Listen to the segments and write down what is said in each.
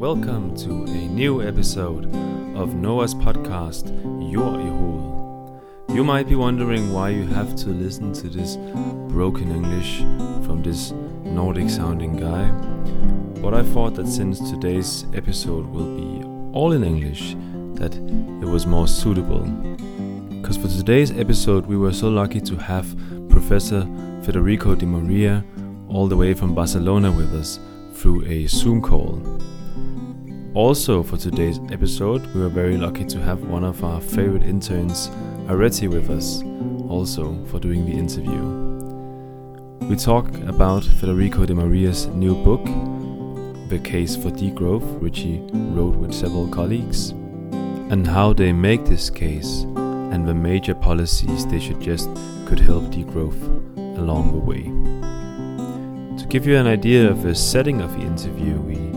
welcome to a new episode of Noah's podcast, Your Ihul. You might be wondering why you have to listen to this broken English from this Nordic sounding guy, but I thought that since today's episode will be all in English, that it was more suitable. Because for today's episode, we were so lucky to have Professor Federico Demaria all the way from Barcelona with us through a Zoom call. Also, for today's episode, we were very lucky to have one of our favorite interns, Areti, with us, also for doing the interview. We talk about Federico Demaria's new book, The Case for Degrowth, which he wrote with several colleagues, and how they make this case and the major policies they suggest could help degrowth along the way. To give you an idea of the setting of the interview, we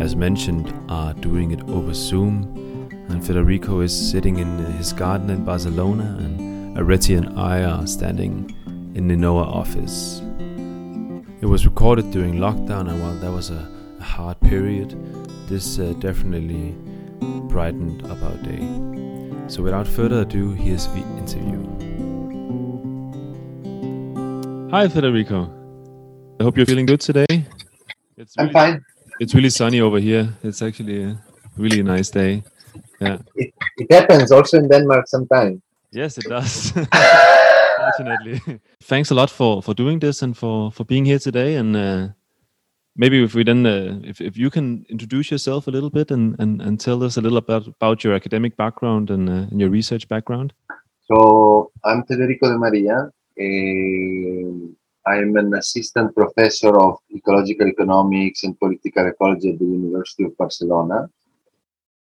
as mentioned, are doing it over Zoom. And Federico is sitting in his garden in Barcelona, and Areti and I are standing in the NOAH office. It was recorded during lockdown, and while that was a, a hard period, this uh, definitely brightened up our day. So, without further ado, here's the interview. Hi, Federico. I hope you're feeling good today. It's I'm fine. It's really sunny over here. It's actually a really nice day. Yeah. It, it happens also in Denmark sometimes. Yes, it does. Fortunately. Thanks a lot for for doing this and for for being here today. And uh, maybe if we then, uh, if if you can introduce yourself a little bit and and, and tell us a little about about your academic background and, uh, and your research background. So I'm Federico Demaria. Uh, I'm an assistant professor of ecological economics and political ecology at the University of Barcelona.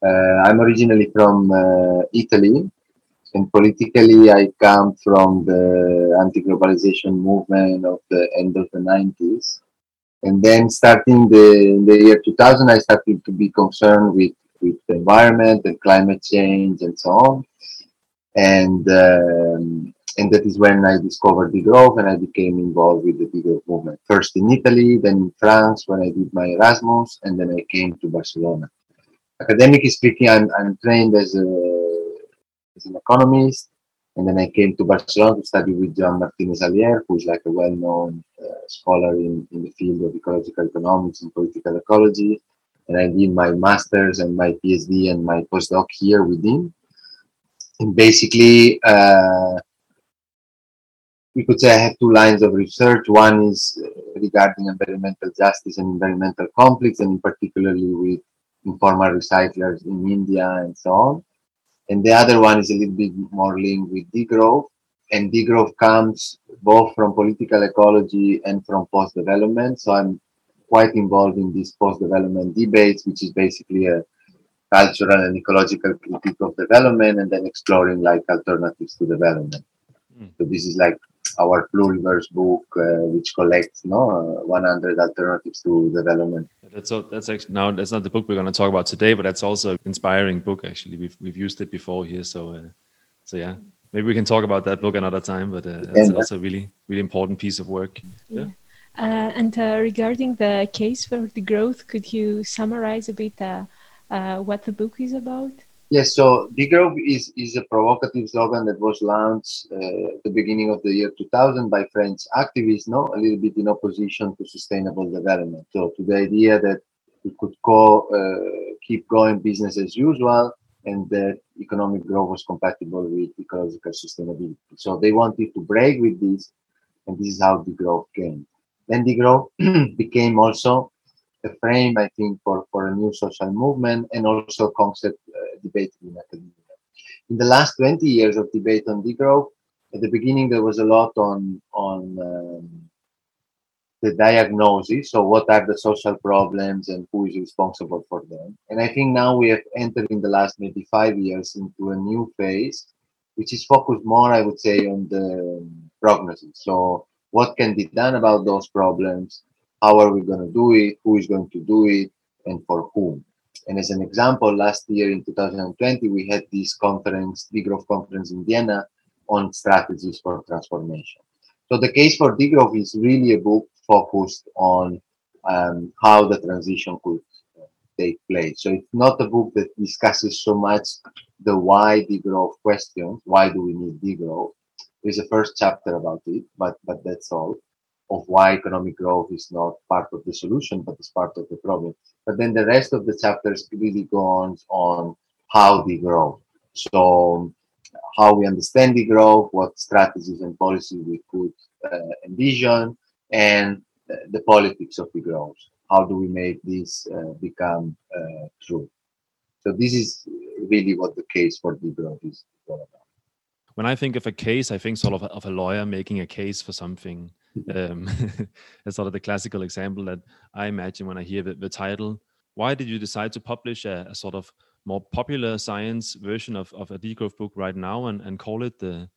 Uh, I'm originally from uh, Italy, and politically, I come from the anti globalization movement of the end of the 90s. And then, starting the, the year 2000, I started to be concerned with, with the environment and climate change and so on. And um, and that is when I discovered degrowth and I became involved with the degrowth movement. First in Italy, then in France when I did my Erasmus, and then I came to Barcelona. Academically speaking, I'm, I'm trained as, a, as an economist, and then I came to Barcelona to study with Joan Martinez Alier, who's like a well-known uh, scholar in, in the field of ecological economics and political ecology. And I did my master's and my PhD and my postdoc here with him. And basically, uh, we could say I have two lines of research. One is uh, regarding environmental justice and environmental conflicts, and in particularly with informal recyclers in India and so on. And the other one is a little bit more linked with degrowth. And degrowth comes both from political ecology and from post-development. So I'm quite involved in these post-development debates, which is basically a cultural and ecological critique of development and then exploring like alternatives to development. Mm. So this is like our pluriverse book, uh, which collects no uh, 100 alternatives to development. That's so, that's actually now that's not the book we're going to talk about today, but that's also an inspiring book. Actually, we've we've used it before here, so uh, so yeah, maybe we can talk about that book another time. But uh, that's yeah. also a really really important piece of work. Yeah. yeah. Uh, and uh, regarding the case for degrowth, could you summarize a bit what the book is about? Yes, so degrowth is, is a provocative slogan that was launched uh, at the beginning of the year 2000 by French activists, no, a little bit in opposition to sustainable development. So to the idea that we could uh, keep going business as usual and that economic growth was compatible with ecological sustainability. So they wanted to break with this, and this is how degrowth came. Then degrowth became also a frame, I think, for, for a new social movement and also a concept uh, debated in academia. In the last 20 years of debate on degrowth, at the beginning there was a lot on on um, the diagnosis. So, what are the social problems and who is responsible for them? And I think now we have entered in the last maybe five years into a new phase, which is focused more, I would say, on the prognosis. So, what can be done about those problems? how are we going to do it, who is going to do it, and for whom. And as an example, last year in 2020, we had this conference, degrowth conference in Vienna on strategies for transformation. So the case for degrowth is really a book focused on um, how the transition could take place. So it's not a book that discusses so much the why degrowth question. Why do we need degrowth? There's a first chapter about it, but but that's all of why economic growth is not part of the solution, but is part of the problem. But then the rest of the chapters really go on how grow, So how we understand degrowth, what strategies and policies we could uh, envision, and uh, the politics of degrowth. How do we make this uh, become uh, true? So this is really what the case for degrowth is all about. When I think of a case, I think sort of of a lawyer making a case for something. Um, that's sort of the classical example that I imagine when I hear the, the title. Why did you decide to publish a, a sort of more popular science version of, of a degrowth book right now and, and call it the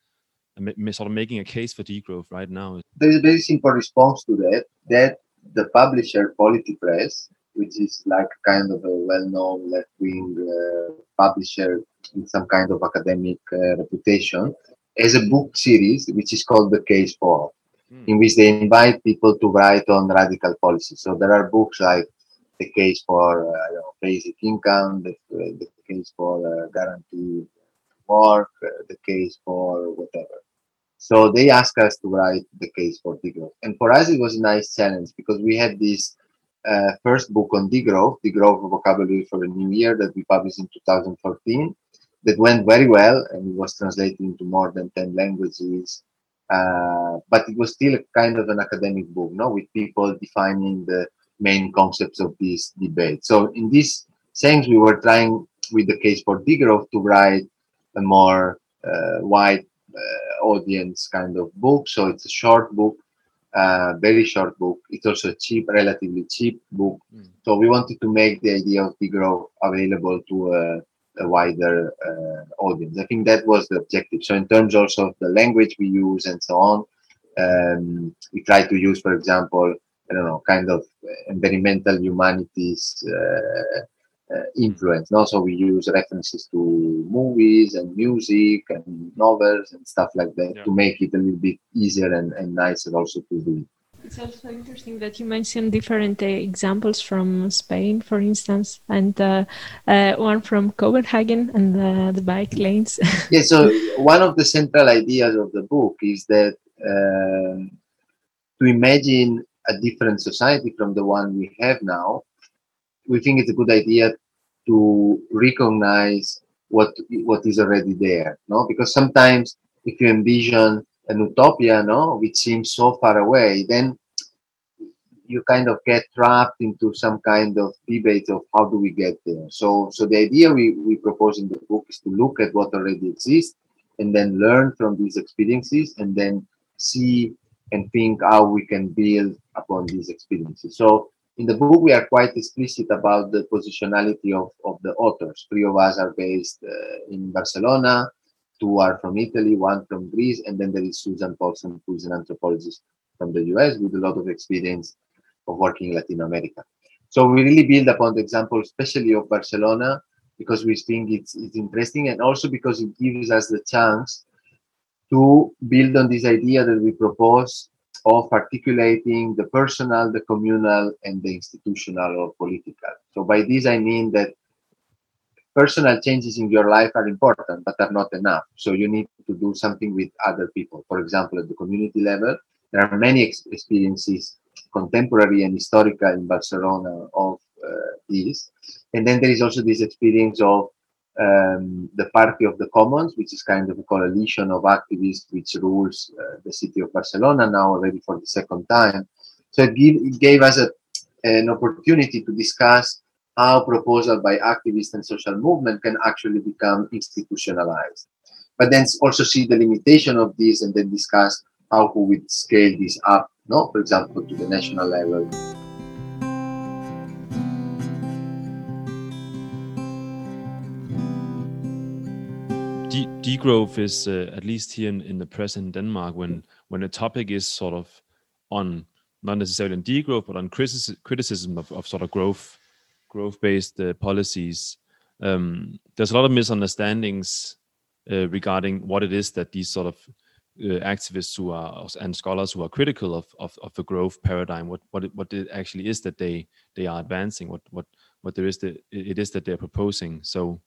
sort of making a case for degrowth right now? There is a very simple response to that. That the publisher Polity Press, which is like kind of a well-known left-wing uh, publisher with some kind of academic uh, reputation, has a book series which is called The Case for. In which they invite people to write on radical policies. So there are books like the case for uh, know, basic income, the, the case for uh, guaranteed work, uh, the case for whatever. So they asked us to write the case for degrowth. And for us, it was a nice challenge because we had this uh, first book on degrowth, degrowth vocabulary for a new era that we published in 2014 that went very well and it was translated into more than 10 languages. Uh, but it was still a kind of an academic book, no, with people defining the main concepts of this debate. So in this sense, we were trying with the case for degrowth to write a more uh, wide uh, audience kind of book. So it's a short book, uh, very short book. It's also a cheap, relatively cheap book. Mm. So we wanted to make the idea of degrowth available to a, wider uh, audience. I think that was the objective. So in terms also of the language we use and so on, um, we try to use, for example, I don't know, kind of environmental humanities uh, uh, influence. And also, we use references to movies and music and novels and stuff like that yeah. to make it a little bit easier and, and nicer also to read. It's also interesting that you mentioned different uh, examples from Spain, for instance, and uh, uh, one from Copenhagen and the, the bike lanes. yeah, so one of the central ideas of the book is that um, to imagine a different society from the one we have now, we think it's a good idea to recognize what what is already there, no? Because sometimes if you envision an utopia, no, which seems so far away, then you kind of get trapped into some kind of debate of how do we get there. So, so the idea we, we propose in the book is to look at what already exists and then learn from these experiences and then see and think how we can build upon these experiences. So in the book, we are quite explicit about the positionality of, of the authors. Three of us are based uh, in Barcelona, two are from Italy, one from Greece, and then there is Susan Paulson, who is an anthropologist from the US with a lot of experience of working in Latin America. So we really build upon the example, especially of Barcelona, because we think it's, it's interesting and also because it gives us the chance to build on this idea that we propose of articulating the personal, the communal, and the institutional or political. So by this I mean that personal changes in your life are important, but are not enough. So you need to do something with other people. For example, at the community level, there are many ex experiences, contemporary and historical in Barcelona of uh, this. And then there is also this experience of um, the Party of the Commons, which is kind of a coalition of activists which rules uh, the city of Barcelona now already for the second time. So it, give, it gave us a, an opportunity to discuss how proposal by activists and social movement can actually become institutionalized. But then also see the limitation of this and then discuss how could we scale this up, no? for example, to the national level. de- degrowth is uh, at least here in, in the press in Denmark when when a topic is sort of on not necessarily on degrowth but on criticism of, of sort of growth growth based uh, policies. Um, there's a lot of misunderstandings uh, regarding what it is that these sort of uh, activists who are and scholars who are critical of, of, of the growth paradigm, what what it, what it actually is that they they are advancing, what what what there is that it is that they're proposing. So,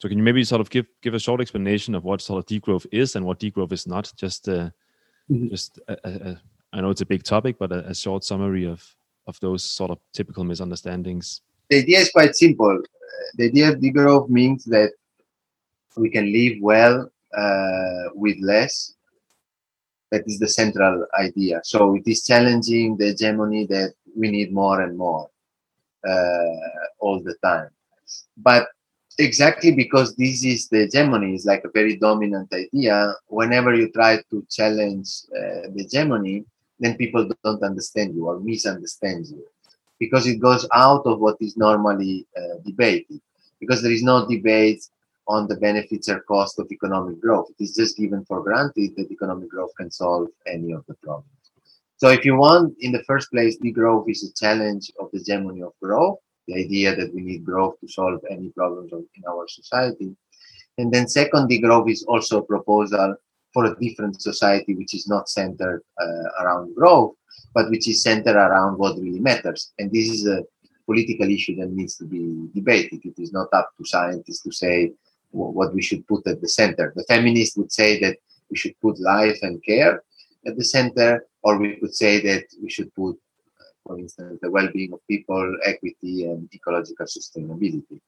so can you maybe sort of give give a short explanation of what sort of degrowth is and what degrowth is not? Just uh, mm-hmm. just a, a, a, I know it's a big topic, but a, short summary of of those sort of typical misunderstandings. The idea is quite simple. The idea of degrowth means that we can live well uh, with less. That is the central idea. So it is challenging the hegemony that we need more and more uh, all the time. But exactly because this is the hegemony is like a very dominant idea whenever you try to challenge uh, the hegemony then people don't understand you or misunderstand you because it goes out of what is normally uh, debated. Because there is no debate on the benefits or cost of economic growth. It is just given for granted that economic growth can solve any of the problems. So if you want in the first place degrowth is a challenge of the hegemony of growth the idea that we need growth to solve any problems in our society. And then second, degrowth is also a proposal for a different society which is not centered uh, around growth, but which is centered around what really matters. And this is a political issue that needs to be debated. It is not up to scientists to say what we should put at the center. The feminists would say that we should put life and care at the center, or we could say that we should put for instance, the well-being of people, equity, and ecological sustainability.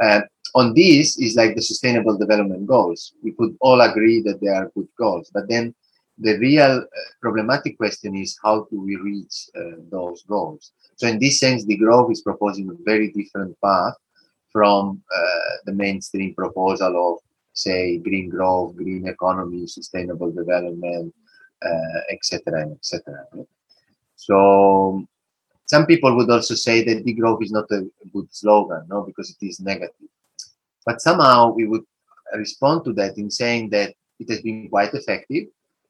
Uh, on this is like the sustainable development goals. We could all agree that they are good goals, but then the real uh, problematic question is how do we reach uh, those goals? So in this sense, degrowth is proposing a very different path from uh, the mainstream proposal of, say, green growth, green economy, sustainable development, etc., uh, etc. Et so some people would also say that degrowth is not a good slogan, no, because it is negative. But somehow we would respond to that in saying that it has been quite effective.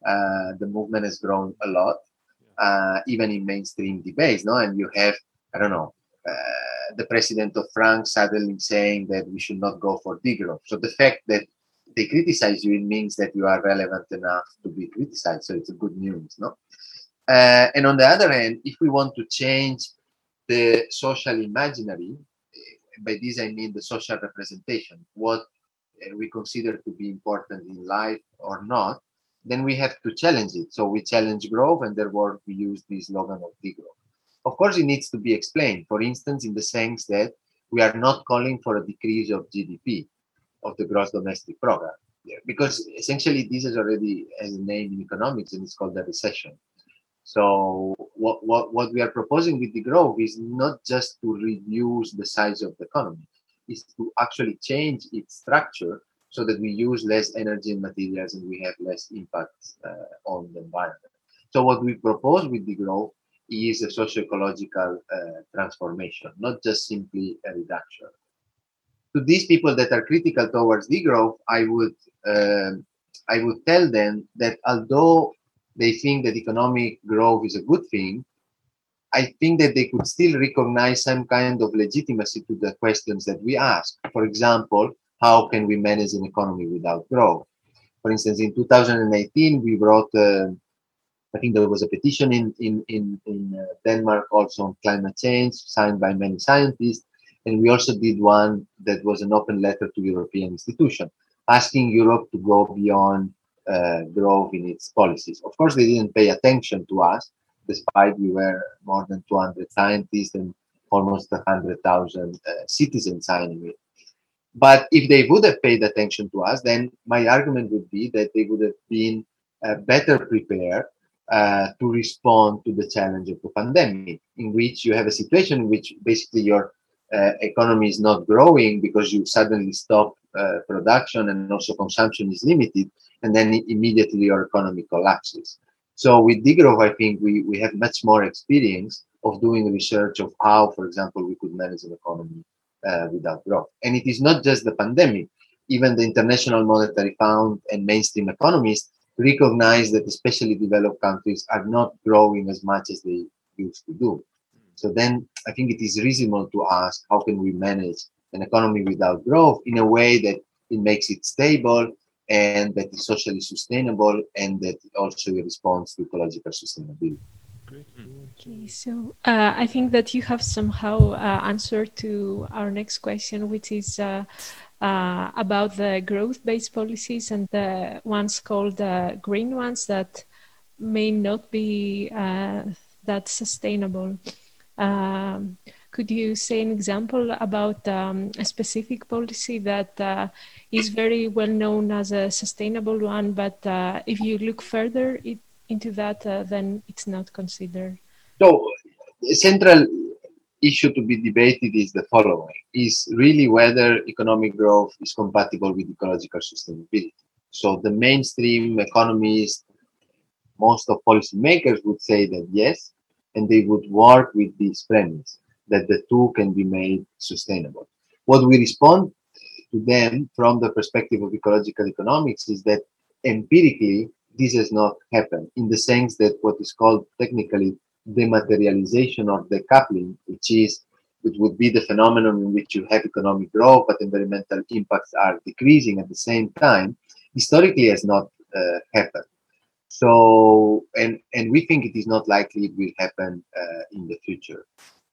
Uh, the movement has grown a lot, uh, even in mainstream debates, no. And you have, I don't know, uh, the president of France suddenly saying that we should not go for degrowth. So the fact that they criticize you, it means that you are relevant enough to be criticized. So it's a good news, no? Uh, and on the other hand, if we want to change the social imaginary, uh, by this I mean the social representation, what uh, we consider to be important in life or not, then we have to challenge it. So we challenge growth, and therefore we use this slogan of degrowth. Of course, it needs to be explained. For instance, in the sense that we are not calling for a decrease of GDP, of the gross domestic product, because essentially this is already as a name in economics, and it's called a recession. So what, what, what we are proposing with degrowth is not just to reduce the size of the economy, is to actually change its structure so that we use less energy and materials and we have less impact uh, on the environment. So what we propose with degrowth is a socio-ecological uh, transformation, not just simply a reduction. To these people that are critical towards degrowth, I would uh, I would tell them that although they think that economic growth is a good thing, I think that they could still recognize some kind of legitimacy to the questions that we ask. For example, how can we manage an economy without growth? For instance, in 2018, we brought, uh, I think there was a petition in, in, in, in uh, Denmark also on climate change, signed by many scientists. And we also did one that was an open letter to European institutions, asking Europe to go beyond uh, growth in its policies. Of course, they didn't pay attention to us, despite we were more than 200 scientists and almost 100,000 uh, citizens signing it. But if they would have paid attention to us, then my argument would be that they would have been uh, better prepared uh, to respond to the challenge of the pandemic, in which you have a situation in which basically your uh, economy is not growing because you suddenly stop uh, production and also consumption is limited and then immediately your economy collapses. So with degrowth, I think we, we have much more experience of doing research of how, for example, we could manage an economy uh, without growth. And it is not just the pandemic. Even the International Monetary Fund and mainstream economists recognize that especially developed countries are not growing as much as they used to do. So then I think it is reasonable to ask how can we manage an economy without growth in a way that it makes it stable and that is socially sustainable and that also responds to ecological sustainability. Okay, so uh, I think that you have somehow uh, answered to our next question, which is uh, uh about the growth-based policies and the ones called uh, green ones that may not be uh, that sustainable. Um, could you say an example about um, a specific policy that uh, is very well known as a sustainable one, but uh, if you look further it, into that, uh, then it's not considered? So, the central issue to be debated is the following: is really whether economic growth is compatible with ecological sustainability. So, the mainstream economists, most of policymakers would say that yes, and they would work with this premise that the two can be made sustainable. What we respond to them from the perspective of ecological economics is that empirically this has not happened in the sense that what is called technically dematerialization or decoupling, which is which would be the phenomenon in which you have economic growth but environmental impacts are decreasing at the same time, historically has not uh, happened. So, and and we think it is not likely it will happen uh, in the future.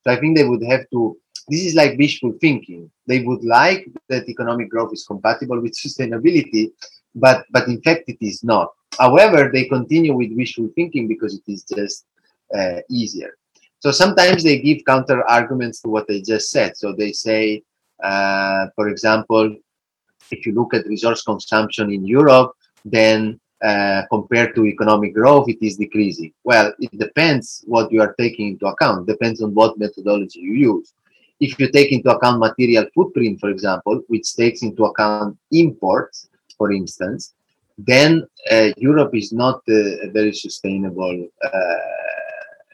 So I think they would have to. This is like wishful thinking. They would like that economic growth is compatible with sustainability, but but in fact it is not. However, they continue with wishful thinking because it is just uh, easier. So sometimes they give counter arguments to what I just said. So they say, uh, for example, if you look at resource consumption in Europe, then uh, compared to economic growth, it is decreasing. Well, it depends what you are taking into account. Depends on what methodology you use. If you take into account material footprint, for example, which takes into account imports, for instance, then uh, Europe is not a very sustainable uh,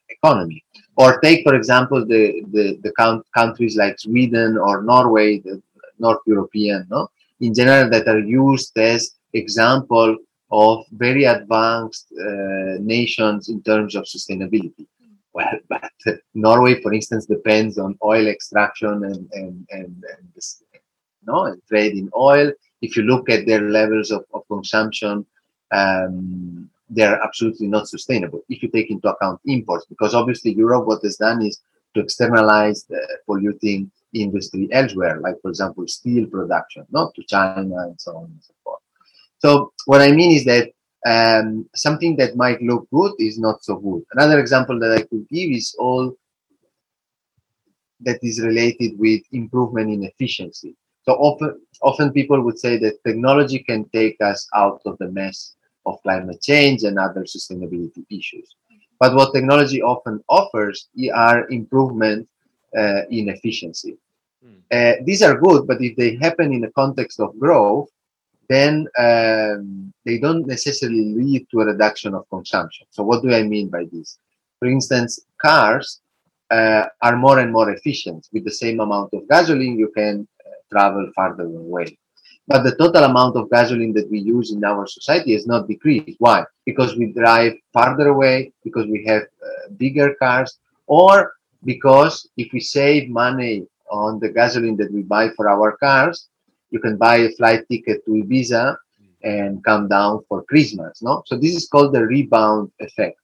economy. Or take, for example, the, the, the count, countries like Sweden or Norway, the North European, no? in general, that are used as example of very advanced uh, nations in terms of sustainability. Well, but Norway, for instance, depends on oil extraction and, and, and, and this, no, trade in oil. If you look at their levels of, of consumption, um, they're absolutely not sustainable if you take into account imports, because obviously Europe, what has done is to externalize the polluting industry elsewhere, like for example, steel production, not to China and so on and so forth. So what I mean is that um, something that might look good is not so good. Another example that I could give is all that is related with improvement in efficiency. So often, often people would say that technology can take us out of the mess of climate change and other sustainability issues. But what technology often offers are improvement uh, in efficiency. Mm. Uh, these are good, but if they happen in the context of growth, then um, they don't necessarily lead to a reduction of consumption. So, what do I mean by this? For instance, cars uh, are more and more efficient. With the same amount of gasoline, you can uh, travel farther away. But the total amount of gasoline that we use in our society has not decreased. Why? Because we drive farther away, because we have uh, bigger cars, or because if we save money on the gasoline that we buy for our cars, you can buy a flight ticket to Ibiza and come down for Christmas. No, so this is called the rebound effect.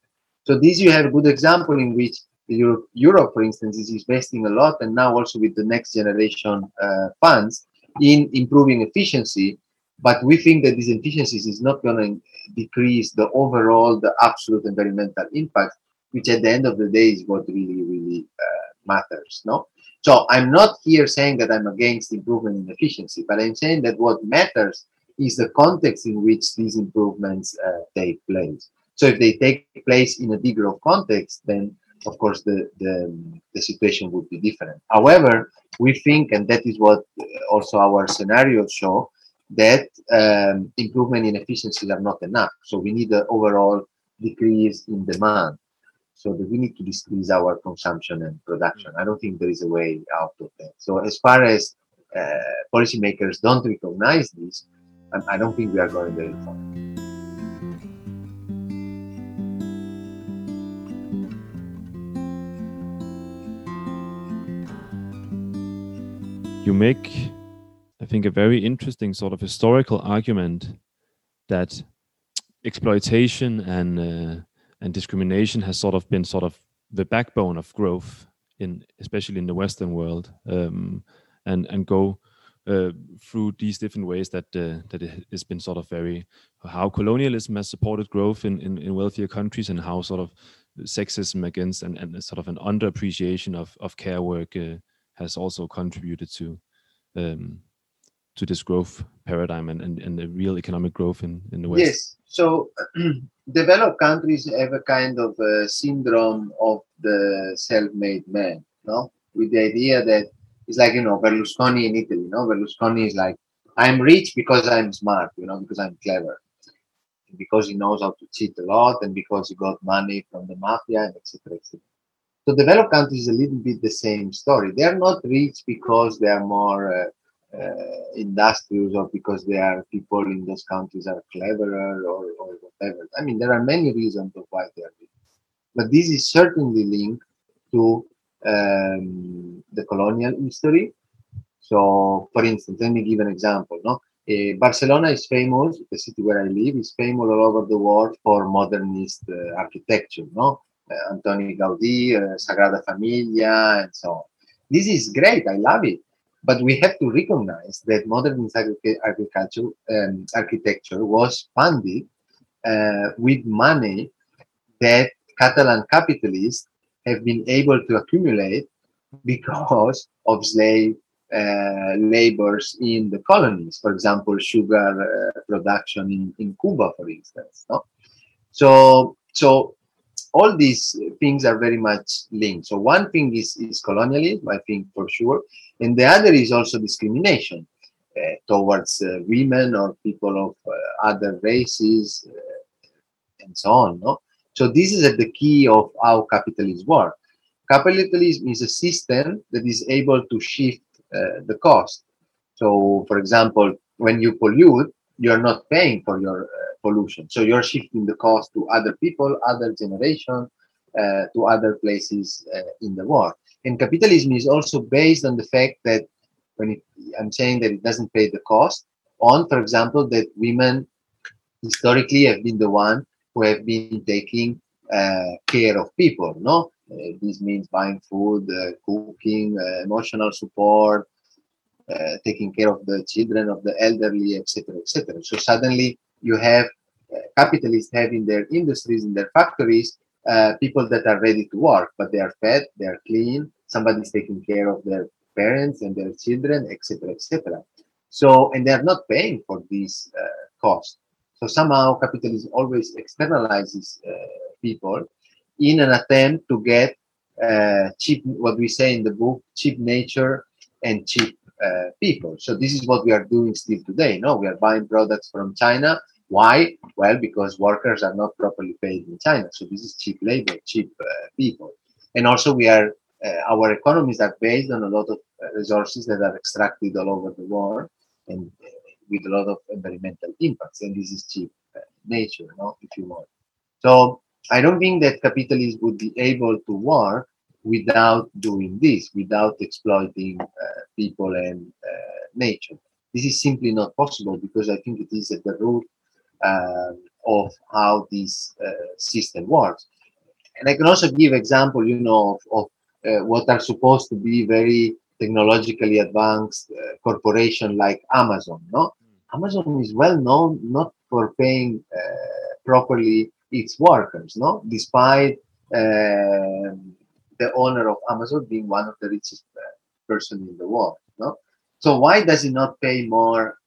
So this you have a good example in which Europe, Europe, for instance, is investing a lot, and now also with the next generation uh, funds in improving efficiency. But we think that these efficiencies is not going to decrease the overall, the absolute environmental impact, which at the end of the day is what really, really uh, matters. No, so I'm not here saying that I'm against improvement in efficiency, but I'm saying that what matters is the context in which these improvements uh, take place. So if they take place in a degrowth context, then of course the, the, the situation would be different. However, we think, and that is what uh, also our scenarios show, that um, improvement in efficiencies are not enough. So we need an overall decrease in demand so that we need to decrease our consumption and production. I don't think there is a way out of that. So as far as uh, policymakers don't recognize this, I don't think we are going very far. You make, I think, a very interesting sort of historical argument that exploitation and uh, and discrimination has sort of been sort of the backbone of growth in especially in the Western world, um, and and go uh, through these different ways that uh, that it has been sort of very how colonialism has supported growth in, in, in wealthier countries and how sort of sexism against and, and sort of an underappreciation of, of care work uh, has also contributed to um, to this growth paradigm and, and, and the real economic growth in, in the West. Yes. So developed countries have a kind of a syndrome of the self-made man, no? With the idea that it's like, you know, Berlusconi in Italy, no? Berlusconi is like, I'm rich because I'm smart, you know, because I'm clever. Because he knows how to cheat a lot and because he got money from the mafia and etc. etc. So developed countries a little bit the same story. They are not rich because they are more uh, industrious or because they are people in those countries are cleverer or, or whatever. I mean, there are many reasons of why they are. But this is certainly linked to um, the colonial history. So, for instance, let me give an example. No, uh, Barcelona is famous. The city where I live is famous all over the world for modernist uh, architecture. No, uh, Antoni Gaudí, uh, Sagrada Familia, and so on. This is great. I love it. But we have to recognize that modern agriculture um, architecture was funded uh, with money that Catalan capitalists have been able to accumulate because of slave uh, labors in the colonies. For example, sugar uh, production in, in Cuba, for instance. No? So, so all these things are very much linked. So one thing is, is colonialism, I think for sure, and the other is also discrimination uh, towards uh, women or people of uh, other races uh, and so on. No? So this is at the key of how capitalism works. Capitalism is a system that is able to shift uh, the cost. So, for example, when you pollute, you're not paying for your uh, pollution. So you're shifting the cost to other people, other generation, uh, to other places uh, in the world. And capitalism is also based on the fact that when it, I'm saying that it doesn't pay the cost on, for example, that women historically have been the one who have been taking uh, care of people. No, uh, this means buying food, uh, cooking, uh, emotional support, uh, taking care of the children, of the elderly, etc., etc. So suddenly you have uh, capitalists having their industries in their factories, uh, people that are ready to work, but they are fed, they are clean, somebody's taking care of their parents and their children, etc., etc. So, and they are not paying for these uh, costs. So somehow capitalism always externalizes uh, people in an attempt to get uh, cheap, what we say in the book, cheap nature and cheap uh, people. So this is what we are doing still today. No, we are buying products from China why? Well, because workers are not properly paid in China. So this is cheap labor, cheap uh, people. And also we are, uh, our economies are based on a lot of uh, resources that are extracted all over the world and uh, with a lot of environmental impacts. And this is cheap nature, no, if you want. So I don't think that capitalism would be able to work without doing this, without exploiting uh, people and nature. This is simply not possible because I think it is at the root um, of how this uh, system works. And I can also give example, you know, of, of uh, what are supposed to be very technologically advanced uh, corporation like Amazon. No, Amazon is well known not for paying uh, properly its workers. No, despite uh, the owner of Amazon being one of the richest uh, person in the world. No, so why does it not pay more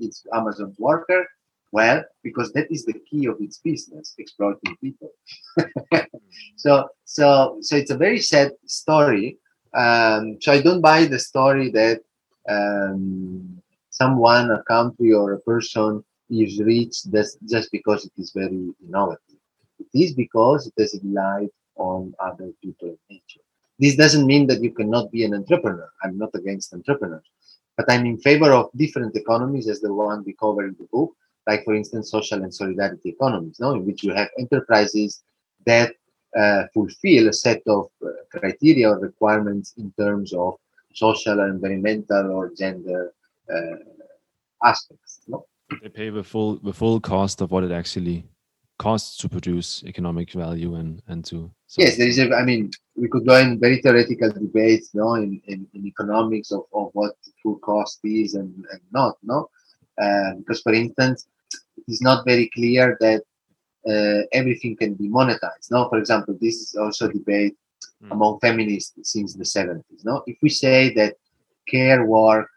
its Amazon worker? Well, because that is the key of its business, exploiting people. so, so, so it's a very sad story. Um, so I don't buy the story that um, someone, a country, or a person is rich just, just because it is very innovative. It is because it has relied on other people in nature. This doesn't mean that you cannot be an entrepreneur. I'm not against entrepreneurs, but I'm in favor of different economies as the one we cover in the book like for instance social and solidarity economies, no? in which you have enterprises that uh, fulfill a set of uh, criteria or requirements in terms of social environmental or gender uh, aspects. No? They pay the full the full cost of what it actually costs to produce economic value and and to so yes there is a i mean we could go in very theoretical debates no in, in, in economics of, of what full cost is and, and not no? Uh, because for instance it's not very clear that uh, everything can be monetized no? For example this is also a debate mm. among feminists since the 70s no? If we say that care work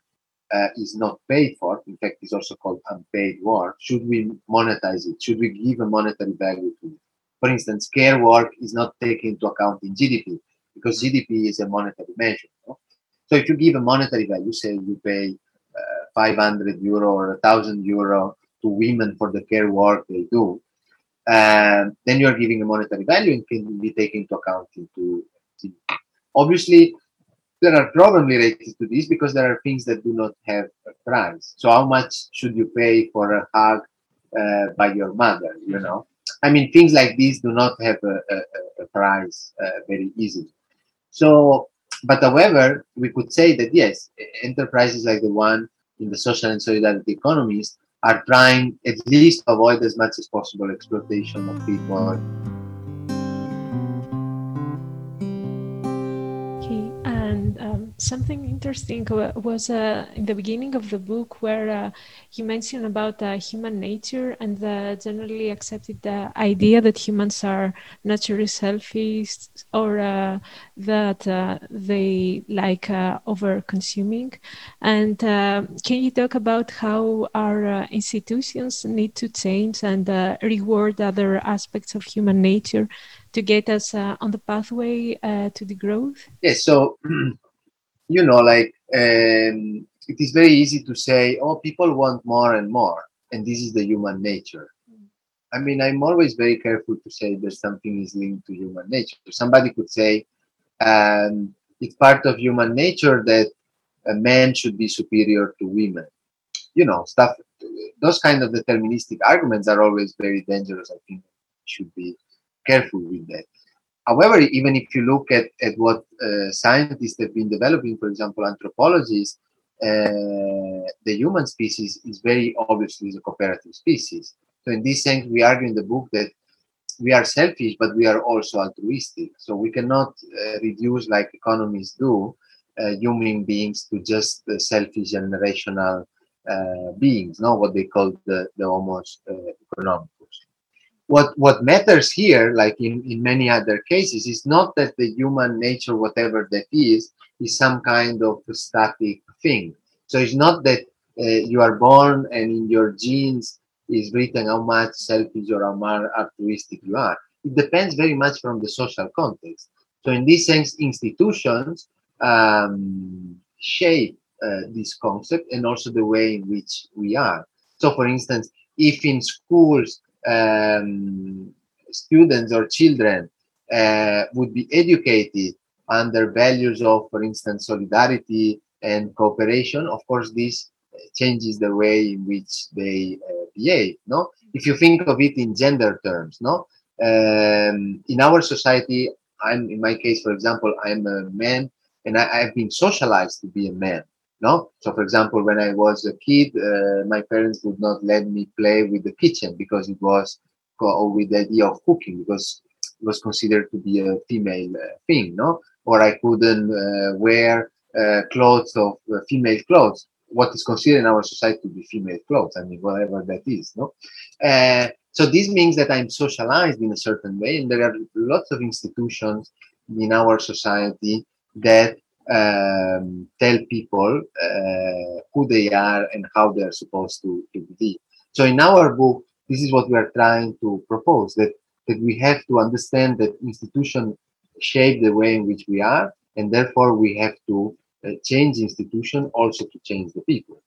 uh, is not paid for, in fact, it's also called unpaid work, should we monetize it? Should we give a monetary value to it? For instance, care work is not taken into account in GDP because GDP is a monetary measure. No? So if you give a monetary value, say you pay uh, 500 euro or 1000 euro to women for the care work they do, um, then you're giving a monetary value and can be taken into account into GDP. Obviously, there are problems related to this because there are things that do not have a price. So how much should you pay for a hug uh, by your mother? You know, I mean, things like these do not have a, a, a price uh, very easily. So, but however, we could say that yes, enterprises like the one in the social and solidarity economies are trying at least avoid as much as possible exploitation of people something interesting was uh, in the beginning of the book where uh, you mentioned about uh, human nature and the generally accepted uh, idea that humans are naturally selfish or uh, that uh, they like uh, over consuming. And uh, can you talk about how our uh, institutions need to change and reward other aspects of human nature to get us on the pathway to degrowth? Yes. So you know, like um, it is very easy to say, oh, people want more and more, and this is the human nature. Mm. I mean, I'm always very careful to say that something is linked to human nature. Somebody could say, um, it's part of human nature that a man should be superior to women. You know, stuff, those kind of deterministic arguments are always very dangerous. I think should be careful with that. However, even if you look at, at what uh, scientists have been developing, for example, anthropologists, uh, the human species is very obviously a cooperative species. So in this sense, we argue in the book that we are selfish, but we are also altruistic. So we cannot uh, reduce, like economists do, uh, human beings to just selfish and rational uh, beings, not what they call the, the homos uh, economicus. What what matters here like in, in many other cases is not that the human nature whatever that is is some kind of static thing. So it's not that uh, you are born and in your genes is written how much selfish or how much altruistic you are. It depends very much from the social context. So in this sense institutions um, shape uh, this concept and also the way in which we are. So for instance if in schools um, students or children uh, would be educated under values of, for instance, solidarity and cooperation, of course, this changes the way in which they uh, behave. No, if you think of it in gender terms, no, um, in our society, I'm in my case, for example, I'm a man, and I, have been socialized to be a man. No, so for example, when I was a kid, uh, my parents would not let me play with the kitchen because it was or with the idea of cooking because it was considered to be a female uh, thing, no? Or I couldn't uh, wear uh, clothes of female clothes, what is considered in our society to be female clothes. I mean, whatever that is, no? Uh, so this means that I'm socialized in a certain way, and there are lots of institutions in our society that um, tell people uh, who they are and how they are supposed to, to be. So in our book, this is what we are trying to propose that, that we have to understand that institutions shape the way in which we are, and therefore we have to change institution also to change the people.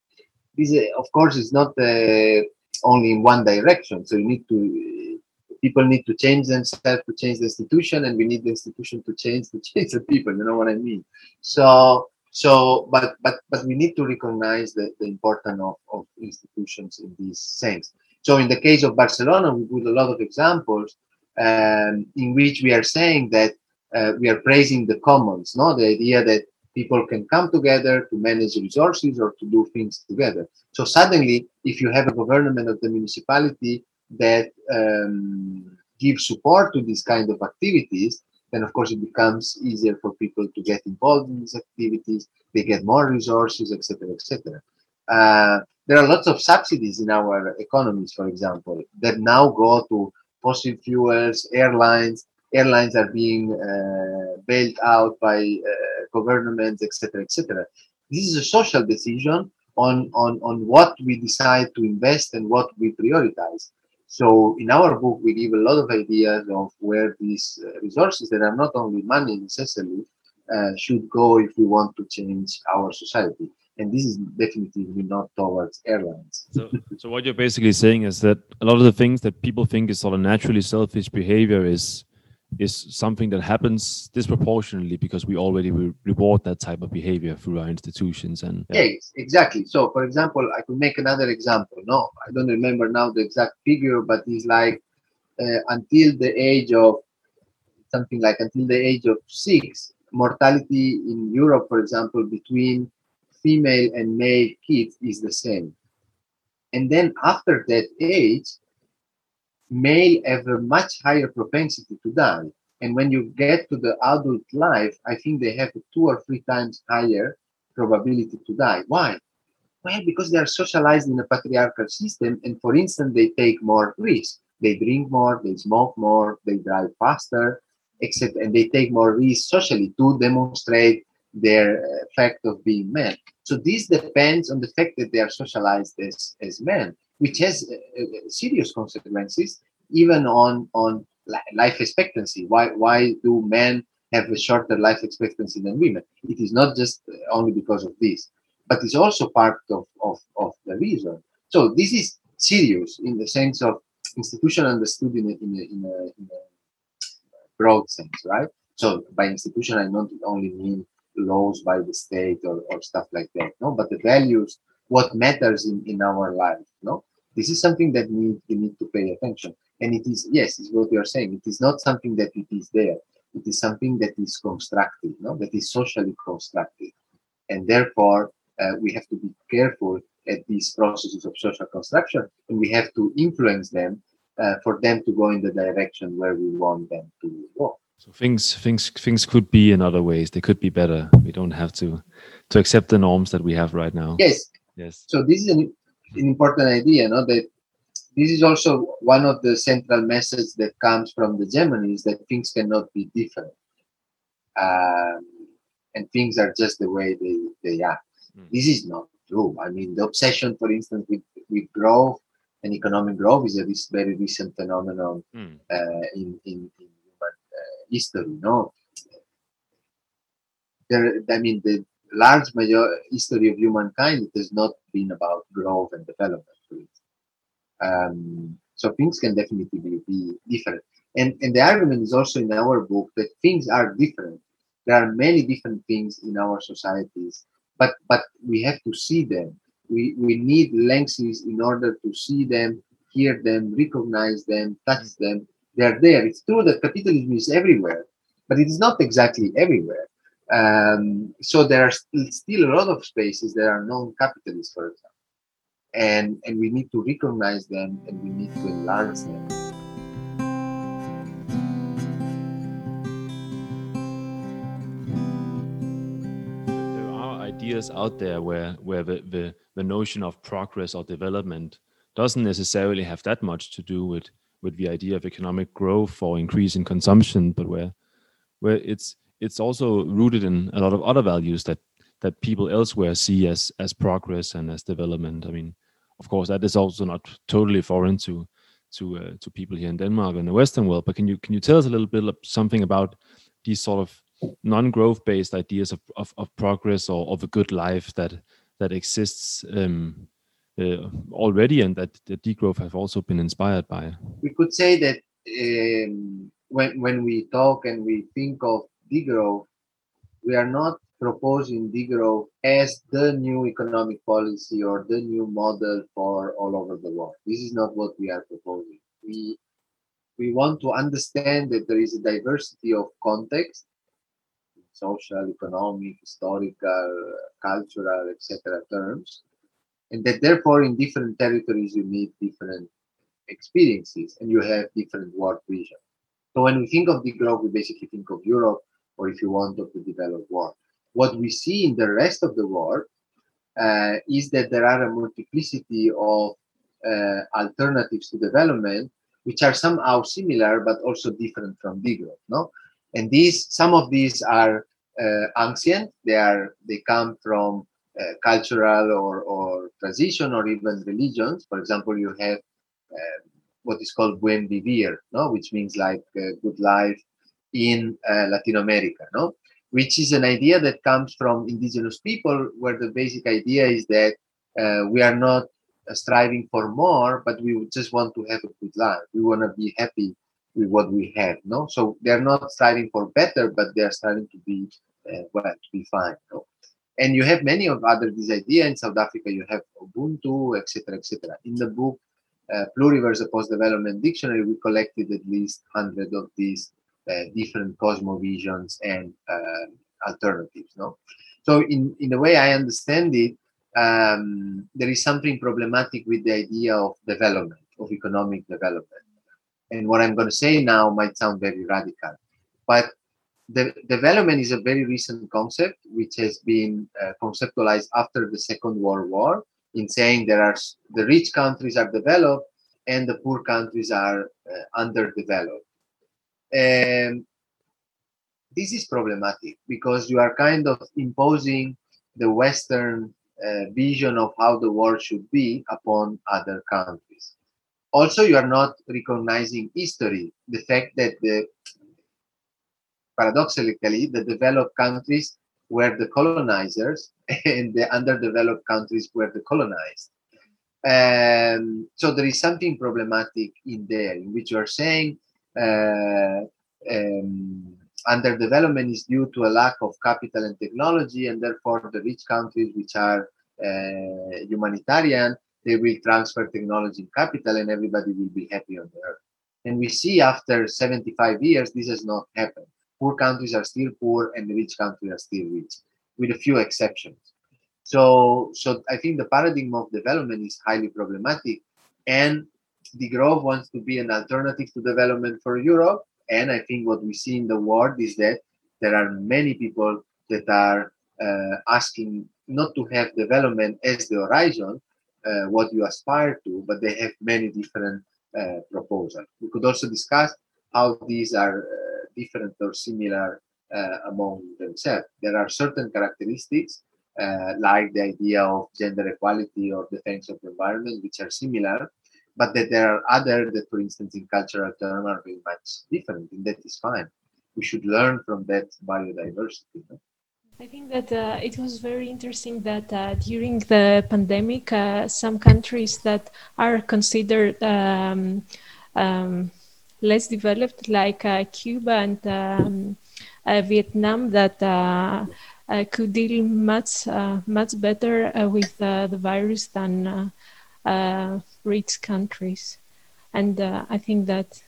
This, uh, of course, is not uh, only in one direction. So you need to people need to change themselves to change the institution and we need the institution to change to change the people you know what i mean so so but but but we need to recognize the, the importance of, of institutions in this sense so in the case of barcelona we put a lot of examples um, in which we are saying that uh, we are praising the commons no the idea that people can come together to manage resources or to do things together so suddenly if you have a government of the municipality that um, give support to these kind of activities, then of course it becomes easier for people to get involved in these activities. They get more resources, etc., etc. Uh, there are lots of subsidies in our economies, for example, that now go to fossil fuels, airlines. Airlines are being uh, bailed out by uh, governments, etc., etc. This is a social decision on, on, on what we decide to invest and what we prioritize. So in our book, we give a lot of ideas of where these uh, resources that are not only money necessarily uh, should go if we want to change our society. And this is definitely not towards airlines. So, so what you're basically saying is that a lot of the things that people think is sort of naturally selfish behavior is is something that happens disproportionately because we already re reward that type of behavior through our institutions and yeah. yes exactly so for example i could make another example no i don't remember now the exact figure but it's like uh, until the age of something like until the age of six mortality in europe for example between female and male kids is the same and then after that age male have a much higher propensity to die. And when you get to the adult life, I think they have two or three times higher probability to die. Why? Well, because they are socialized in a patriarchal system, and for instance, they take more risks. They drink more, they smoke more, they drive faster, etc. And they take more risks socially to demonstrate their uh, fact of being men. So this depends on the fact that they are socialized as, as men which has uh, uh, serious consequences even on on life expectancy. Why why do men have a shorter life expectancy than women? It is not just uh, only because of this, but it's also part of of, of the reason. So this is serious in the sense of institution understood in a, in a, in a, in a broad sense, right? So by institution, I don't only mean laws by the state or, or stuff like that, no, but the values what matters in, in our life. No, this is something that need, we need to pay attention. And it is, yes, is what you are saying. It is not something that it is there. It is something that is constructed, no, that is socially constructed. And therefore, uh, we have to be careful at these processes of social construction and we have to influence them uh, for them to go in the direction where we want them to go. So things things things could be in other ways. They could be better. We don't have to to accept the norms that we have right now. Yes, Yes. So this is an, an important idea, no? That this is also one of the central messages that comes from the Germany is that things cannot be different, um, and things are just the way they they are. Mm. This is not true. I mean, the obsession, for instance, with with growth and economic growth is a this very recent phenomenon mm. uh, in, in, in human uh, history. No, there. I mean, the large major history of humankind, it has not been about growth and development. Um, so things can definitely be, be different. And, and the argument is also in our book that things are different. There are many different things in our societies, but but we have to see them. We we need lenses in order to see them, hear them, recognize them, touch them. They are there. It's true that capitalism is everywhere, but it is not exactly everywhere. Um, so there are st- still a lot of spaces that are non-capitalist, for example, and and we need to recognize them and we need to enlarge them. There are ideas out there where where the, the the notion of progress or development doesn't necessarily have that much to do with with the idea of economic growth or increase in consumption, but where where it's it's also rooted in a lot of other values that that people elsewhere see as as progress and as development. I mean, of course, that is also not totally foreign to to uh, to people here in Denmark and the Western world. But can you can you tell us a little bit something about these sort of non-growth based ideas of, of, of progress or of a good life that that exists um, uh, already and that the degrowth have also been inspired by? We could say that um, when when we talk and we think of degrowth, we are not proposing degrowth as the new economic policy or the new model for all over the world. This is not what we are proposing. We we want to understand that there is a diversity of context, social, economic, historical, cultural, etc. terms, and that therefore in different territories you need different experiences, and you have different world regions. So when we think of degrowth, we basically think of Europe, or if you want, of the developed world. What we see in the rest of the world uh, is that there are a multiplicity of uh, alternatives to development, which are somehow similar but also different from degrowth. No, and these some of these are uh, ancient. They are they come from uh, cultural or, or tradition or even religions. For example, you have uh, what is called buen vivir, no, which means like good life in uh, Latin America, no, which is an idea that comes from indigenous people, where the basic idea is that uh, we are not striving for more, but we just want to have a good life. We want to be happy with what we have, no. So they're not striving for better, but they are striving to be uh, well, to be fine. No? And you have many of other these ideas in South Africa. You have Ubuntu, etc., etc. In the book uh, Pluriverse, a post-development dictionary, we collected at least hundred of these uh, different cosmovisions and uh, alternatives. No, so in in the way I understand it, um, there is something problematic with the idea of development, of economic development. And what I'm going to say now might sound very radical, but the development is a very recent concept which has been uh, conceptualized after the Second World War in saying there are the rich countries are developed and the poor countries are uh, underdeveloped. And this is problematic because you are kind of imposing the Western uh, vision of how the world should be upon other countries. Also, you are not recognizing history, the fact that the paradoxically, the developed countries were the colonizers and the underdeveloped countries were the colonized. Um, so there is something problematic in there in which you are saying um, underdevelopment is due to a lack of capital and technology, and therefore the rich countries which are uh, humanitarian, they will transfer technology and capital, and everybody will be happy on the earth. And we see after 75 years, this has not happened poor countries are still poor and the rich countries are still rich, with a few exceptions. So, so I think the paradigm of development is highly problematic, and degrowth wants to be an alternative to development for Europe. And I think what we see in the world is that there are many people that are uh, asking not to have development as the horizon, uh, what you aspire to, but they have many different uh, proposals. We could also discuss how these are uh, different or similar uh, among themselves. There are certain characteristics, uh, like the idea of gender equality or defense of the environment, which are similar, but that there are other that, for instance, in cultural terms are very much different, and that is fine. We should learn from that biodiversity. No? I think that uh, it was very interesting that uh, during the pandemic, uh, some countries that are considered um, um, less developed like uh, Cuba and um, uh, Vietnam that uh, could deal much much better with the virus than rich countries. And I think that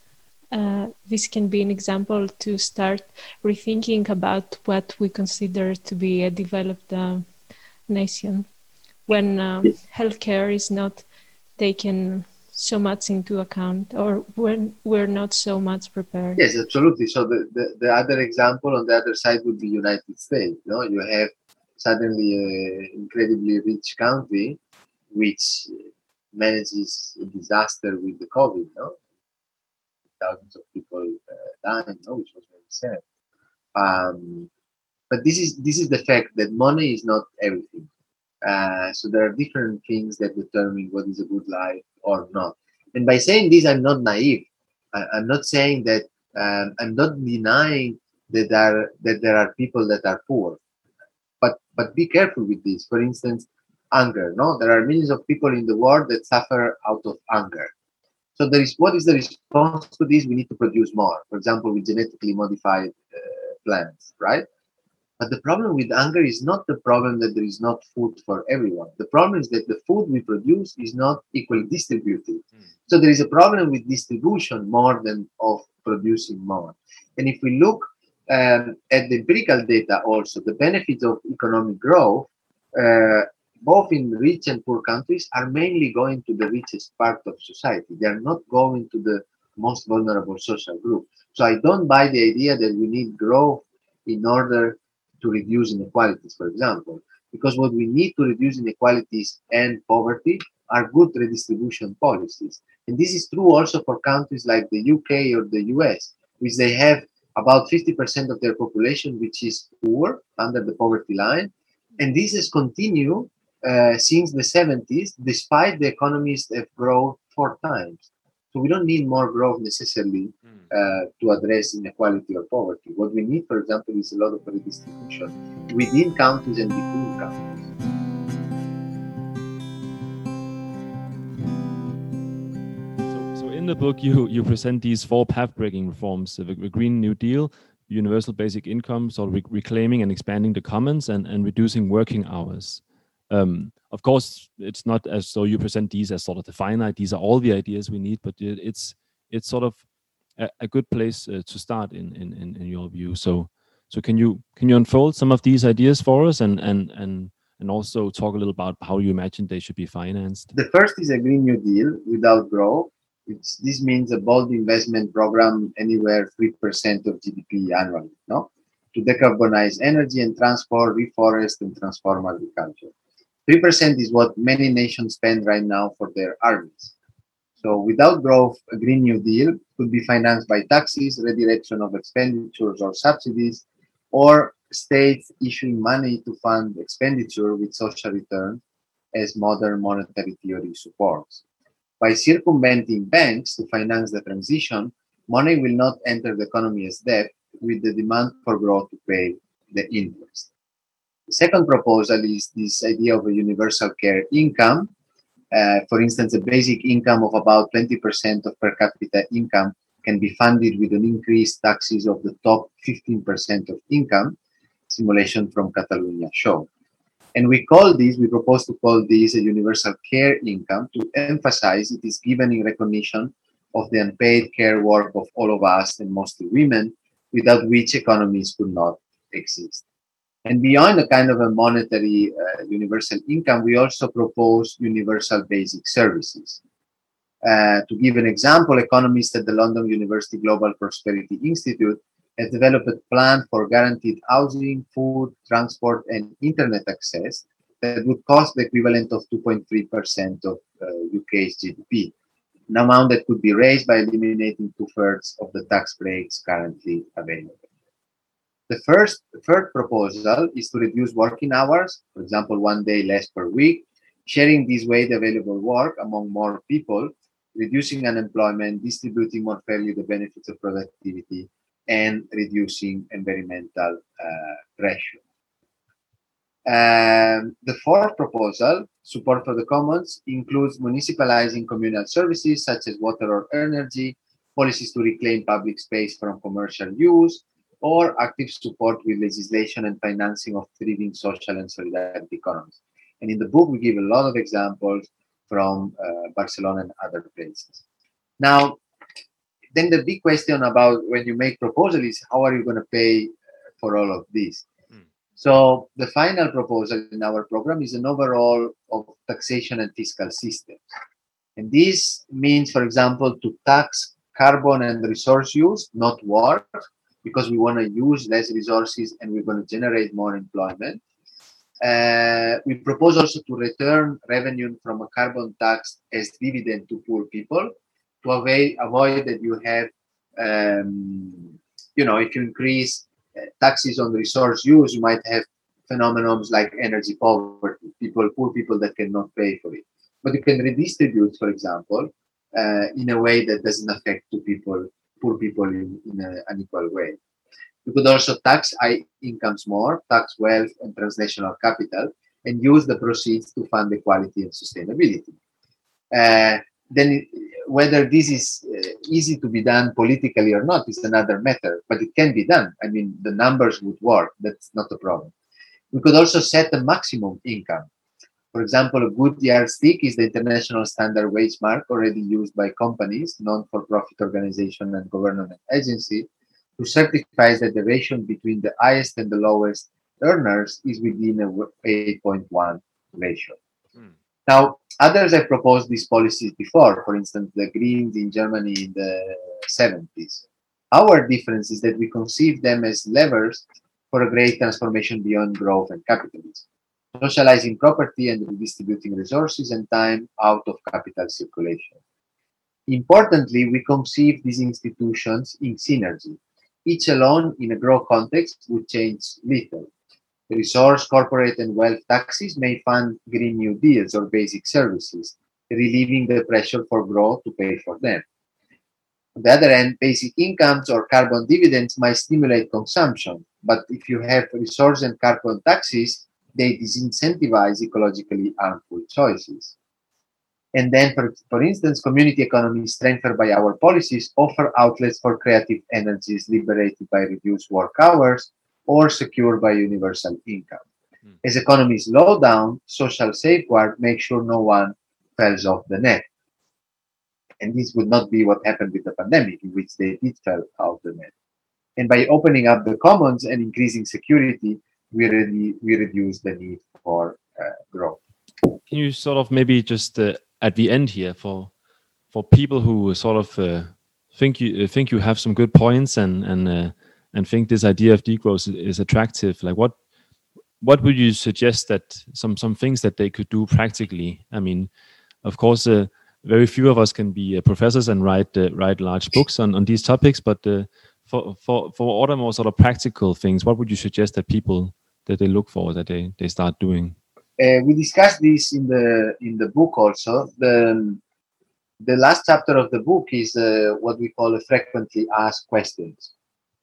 uh, this can be an example to start rethinking about what we consider to be a developed uh, nation. When um, healthcare is not taken so much into account or when we're not so much prepared. Yes absolutely. So the, the, the other example on the other side would be united states know you have suddenly an incredibly rich country which manages a disaster with the covid no thousands of people uh, dying no? which was very sad um, but this is this is the fact that money is not everything uh, so there are different things that determine what is a good life or not. And by saying this, I'm not naive. I, am not saying that um, I'm not denying that there that there are people that are poor. But but be careful with this. For instance, anger. No, there are millions of people in the world that suffer out of anger. So there is what is the response to this? We need to produce more. For example, with genetically modified uh, plants, right? But the problem with anger is not the problem that there is not food for everyone. The problem is that the food we produce is not equally distributed. Mm. So there is a problem with distribution more than of producing more. And if we look um, at the empirical data also, the benefits of economic growth, uh, both in rich and poor countries, are mainly going to the richest part of society. They are not going to the most vulnerable social group. So I don't buy the idea that we need growth in order to reduce inequalities, for example, because what we need to reduce inequalities and poverty are good redistribution policies. And this is true also for countries like the UK or the US, which they have about 50% of their population which is poor under the poverty line. And this has continued uh, since the 70s, despite the economies have grown four times. So we don't need more growth necessarily hmm. uh, to address inequality or poverty. What we need, for example, is a lot of redistribution within countries and between countries. In the book, you you present these four path-breaking reforms: the, the Green New Deal, universal basic income, so re reclaiming and expanding the commons, and and reducing working hours. Um, of course, it's not as though you present these as sort of the finite. These are all the ideas we need, but it's it's sort of a, a good place uh, to start in, in in in your view. So so can you can you unfold some of these ideas for us and and and and also talk a little about how you imagine they should be financed? The first is a Green New Deal without growth. It's, this means a bold investment program anywhere 3% of GDP annually, no? To decarbonize energy and transport, reforest, and transform agriculture. 3% is what many nations spend right now for their armies. So without growth, a Green New Deal could be financed by taxes, redirection of expenditures or subsidies, or states issuing money to fund expenditure with social return as modern monetary theory supports. By circumventing banks to finance the transition, money will not enter the economy as debt with the demand for growth to pay the interest. The second proposal is this idea of a universal care income. Uh, for instance, a basic income of about 20% of per capita income can be funded with an increased taxes of the top 15% of income, simulation from Catalonia show. And we call this, we propose to call this a universal care income to emphasize it is given in recognition of the unpaid care work of all of us and mostly women, without which economies could not exist. And beyond a kind of a monetary uh, universal income, we also propose universal basic services. Uh, to give an example, economists at the London University Global Prosperity Institute have developed a plan for guaranteed housing, food, transport, and internet access that would cost the equivalent of 2.3% of uh, UK's GDP, an amount that could be raised by eliminating two thirds of the tax breaks currently available. The first third proposal is to reduce working hours, for example, one day less per week, sharing this way the available work among more people, reducing unemployment, distributing more fairly the benefits of productivity, and reducing environmental uh, pressure. Um, the fourth proposal, support for the commons, includes municipalizing communal services such as water or energy, policies to reclaim public space from commercial use, or active support with legislation and financing of thriving social and solidarity economies. And in the book, we give a lot of examples from uh, Barcelona and other places. Now, then the big question about when you make proposal is how are you going to pay uh, for all of this? Mm. So the final proposal in our program is an overall of taxation and fiscal systems. And this means, for example, to tax carbon and resource use, not work, because we want to use less resources and we're going to generate more employment. Uh, we propose also to return revenue from a carbon tax as dividend to poor people to avoid, avoid that you have, um, you know, if you increase uh, taxes on resource use, you might have phenomenons like energy poverty, people, poor people that cannot pay for it. But you can redistribute, for example, uh, in a way that doesn't affect two people poor people in, in a, an equal way. You could also tax high incomes more, tax wealth and transnational capital, and use the proceeds to fund equality and sustainability. Uh, then, whether this is uh, easy to be done politically or not is another matter, but it can be done. I mean, the numbers would work. That's not a problem. We could also set a maximum income for example, a good yardstick is the international standard wage mark already used by companies, non-for-profit organization and government agency to certify that the ratio between the highest and the lowest earners is within a 8.1 ratio. Mm. Now, others have proposed these policies before, for instance, the Greens in Germany in the 70s. Our difference is that we conceive them as levers for a great transformation beyond growth and capitalism, socializing property and redistributing resources and time out of capital circulation. Importantly, we conceive these institutions in synergy. Each alone in a growth context would change little. Resource, corporate, and wealth taxes may fund Green New Deals or basic services, relieving the pressure for growth to pay for them. On the other hand, basic incomes or carbon dividends might stimulate consumption, but if you have resource and carbon taxes, they disincentivize ecologically harmful choices. And then, for, for instance, community economies strengthened by our policies offer outlets for creative energies liberated by reduced work hours or secured by universal income. Mm. As economies slow down, social safeguard make sure no one falls off the net. And this would not be what happened with the pandemic, in which they did fall off the net. And by opening up the commons and increasing security, we, really, we reduce the need for uh, growth. Can you sort of maybe just uh, at the end here for for people who sort of uh, think you think you have some good points and and and think this idea of degrowth is, attractive like what what would you suggest that some some things that they could do practically i mean of course uh, very few of us can be uh, professors and write uh, write large books on, on these topics but for for for other more sort of practical things what would you suggest that people that they look for that they they start doing uh, we discussed this in the in the book also. The the last chapter of the book is uh, what we call a frequently asked questions,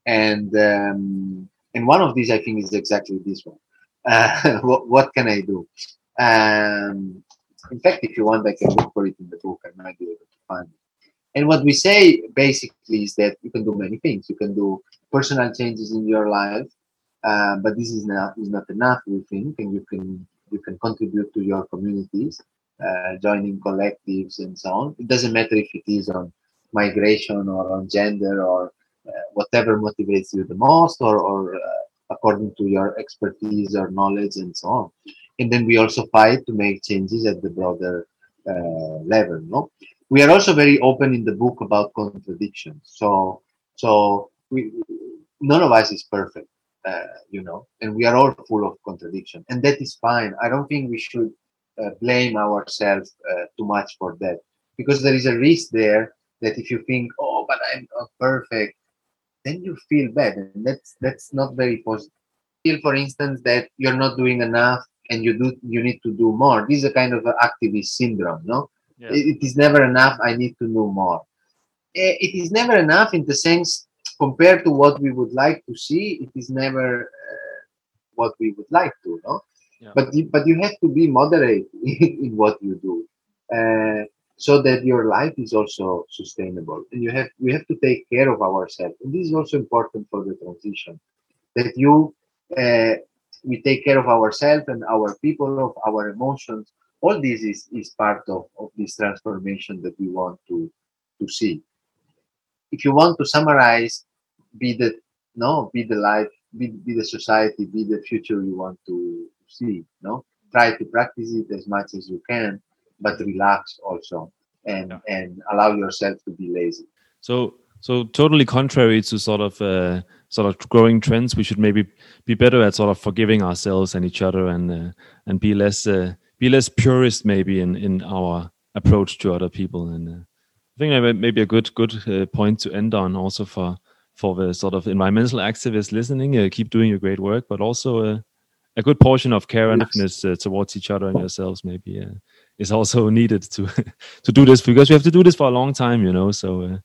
and um, and one of these I think is exactly this one. Uh, what, what can I do? Um, in fact, if you want, I can look for it in the book. I might be able to find it. And what we say basically is that you can do many things. You can do personal changes in your life, uh, but this is not is not enough. We think, and you can you can contribute to your communities, uh, joining collectives and so on. It doesn't matter if it is on migration or on gender or uh, whatever motivates you the most or, or uh, according to your expertise or knowledge and so on. And then we also fight to make changes at the broader level. No, we are also very open in the book about contradictions. So, so we, none of us is perfect uh, you know, and we are all full of contradiction, and that is fine. I don't think we should uh, blame ourselves uh, too much for that because there is a risk there that if you think, oh, but I'm not perfect, then you feel bad, and that's that's not very positive. Feel, for instance, that you're not doing enough and you do you need to do more. This is a kind of activist syndrome, no? Yeah. It, it is never enough. I need to know more. Eh, it is never enough in the sense compared to what we would like to see, it is never uh, what we would like to, no? Yeah. But you, but you have to be moderate in, what you do, uh, so that your life is also sustainable. And you have we have to take care of ourselves, and this is also important for the transition. That you uh, we take care of ourselves and our people, of our emotions. All this is, is part of, of this transformation that we want to to see if you want to summarize, be the no, be the life, be, be the society, be the future you want to see. No, try to practice it as much as you can, but relax also and yeah. and allow yourself to be lazy. So so totally contrary to sort of uh, sort of growing trends, we should maybe be better at sort of forgiving ourselves and each other and uh, and be less uh, be less purist maybe in in our approach to other people and uh, I think maybe a good good uh, point to end on also for for the sort of environmental activists listening. Uh, keep doing your great work, but also uh, a good portion of care and yes. Uh, towards each other and yourselves maybe uh, is also needed to to do this because we have to do this for a long time, you know. So uh,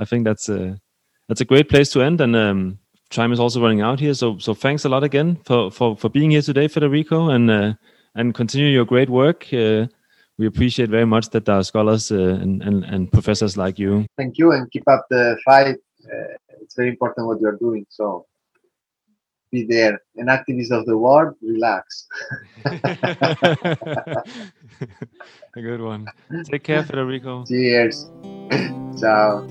I think that's a that's a great place to end. And um, time is also running out here. So so thanks a lot again for for for being here today, Federico, and and continue your great work we appreciate very much that there are scholars uh, and, and, and, professors like you. Thank you and keep up the fight. Uh, it's very important what you're doing. So be there. An activist of the world, relax. A good one. Take care, Federico. Cheers. Ciao.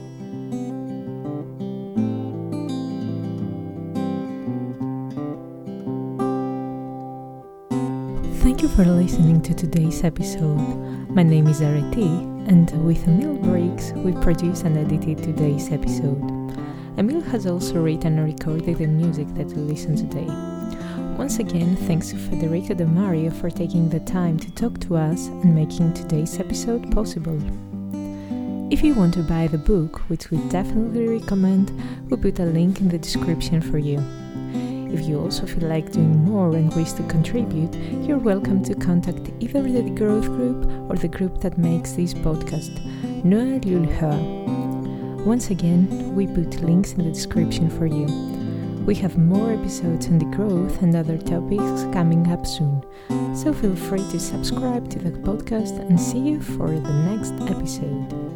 You for listening to today's episode. My name is Areti, and with Emil Briggs, we produced and edited today's episode. Emil has also written and recorded the music that we listen today. Once again, thanks to Federico Demaria for taking the time to talk to us and making today's episode possible. If you want to buy the book, which we definitely recommend, we'll put a link in the description for you. If you also feel like doing more and wish to contribute, you're welcome to contact either Degrowth Group or the group that makes this podcast, Noël Lulher. Once again, we put links in the description for you. We have more episodes on degrowth and other topics coming up soon, so feel free to subscribe to the podcast and see you for the next episode.